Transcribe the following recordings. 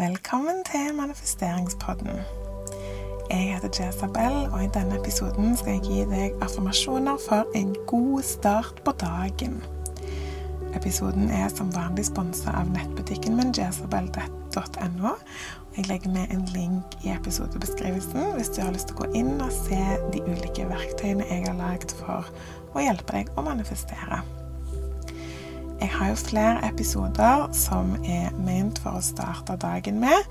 Velkommen til manifesteringspodden. Jeg heter Jezabel, og i denne episoden skal jeg gi deg affirmasjoner for en god start på dagen. Episoden er som vanlig sponsa av nettbutikken min jezabel.no. Jeg legger med en link i episodebeskrivelsen hvis du har lyst til å gå inn og se de ulike verktøyene jeg har lagd for å hjelpe deg å manifestere. Jeg har jo flere episoder som er ment for å starte dagen med,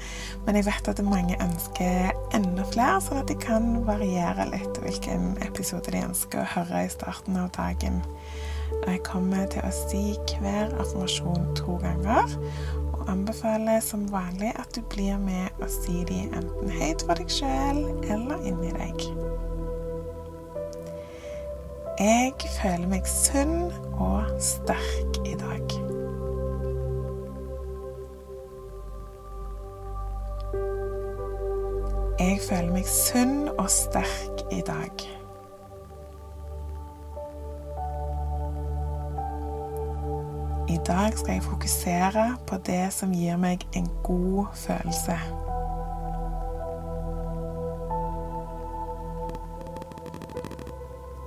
men jeg vet at mange ønsker enda flere, sånn at de kan variere litt hvilken episode de ønsker å høre i starten av dagen. Jeg kommer til å si hver affirmasjon to ganger, og anbefaler som vanlig at du blir med og sier de enten høyt for deg sjøl eller inni deg. Jeg føler meg sunn og sterk i dag. Jeg føler meg sunn og sterk i dag. I dag skal jeg fokusere på det som gir meg en god følelse.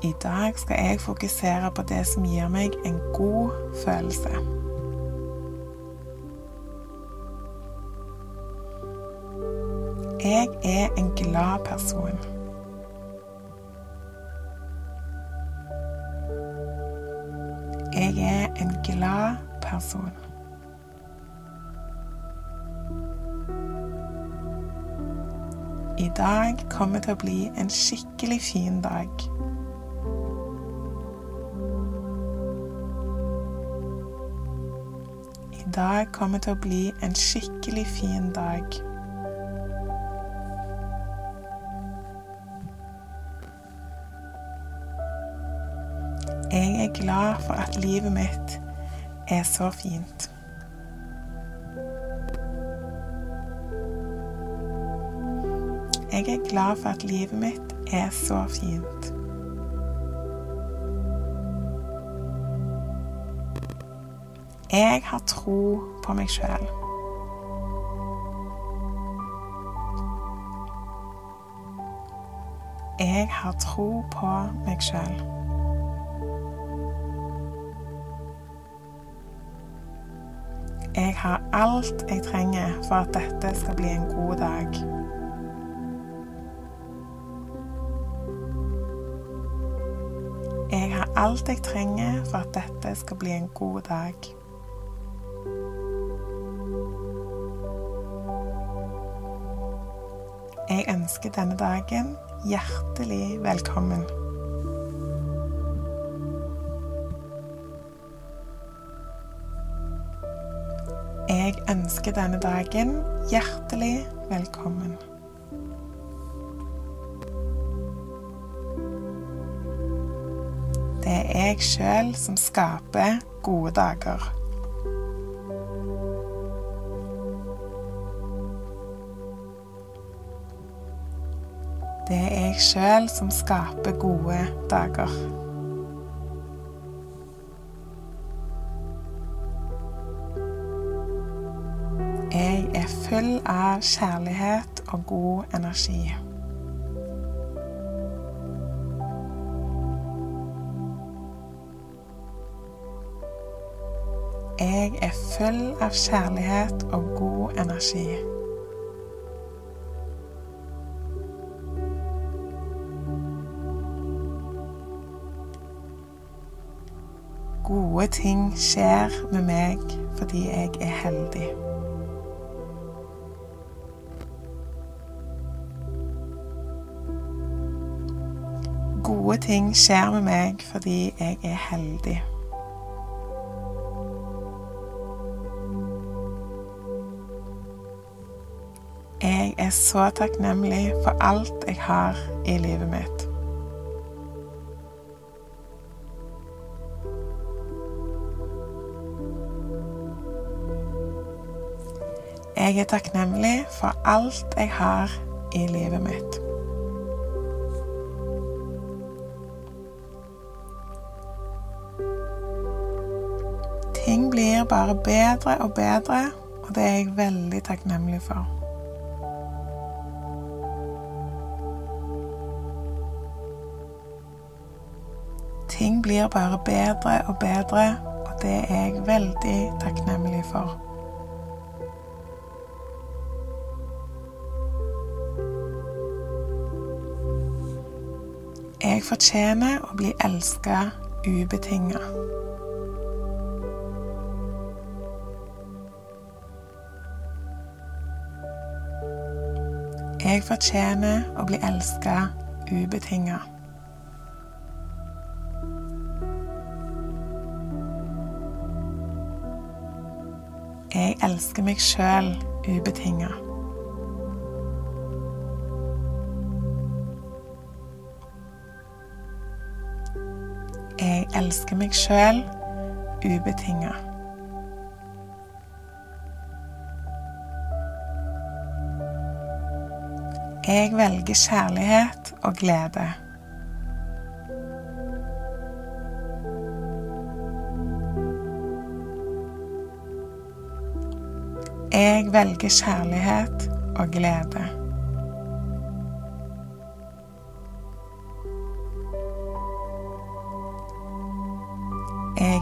I dag skal jeg fokusere på det som gir meg en god følelse. Jeg er en glad person. Jeg er en glad person. I dag kommer til å bli en skikkelig fin dag. Dag kommer til å bli en skikkelig fin dag. Jeg er glad for at livet mitt er så fint. Jeg er glad for at livet mitt er så fint. Jeg har tro på meg sjøl. Jeg har tro på meg sjøl. Jeg har alt jeg trenger for at dette skal bli en god dag. Jeg har alt jeg trenger for at dette skal bli en god dag. Jeg ønsker denne dagen hjertelig velkommen. Jeg ønsker denne dagen hjertelig velkommen. Det er jeg sjøl som skaper gode dager. Jeg sjøl som skaper gode dager. Jeg er full av kjærlighet og god energi. Jeg er full av kjærlighet og god energi. Gode ting skjer med meg fordi jeg er heldig. Gode ting skjer med meg fordi jeg er heldig. Jeg er så takknemlig for alt jeg har i livet mitt. Jeg er takknemlig for alt jeg har i livet mitt. Ting blir bare bedre og bedre og det er jeg veldig takknemlig for. Ting blir bare bedre og bedre, og det er jeg veldig takknemlig for. Jeg fortjener å bli elska ubetinga. Jeg fortjener å bli elska ubetinga. Jeg elsker meg sjøl ubetinga. Jeg elsker meg sjøl ubetinga. Jeg velger kjærlighet og glede. Jeg velger kjærlighet og glede.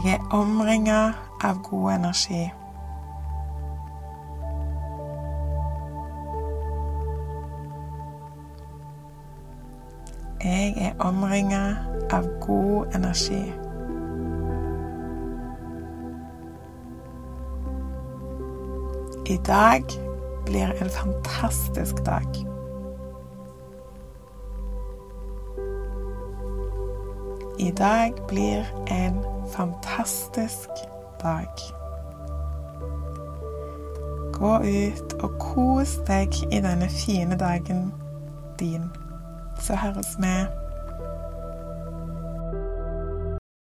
Jeg er omringa av god energi. Jeg er omringa av god energi. I dag blir en fantastisk dag. I dag blir en fantastisk dag. Gå ut og kos deg i denne fine dagen din. Så høres vi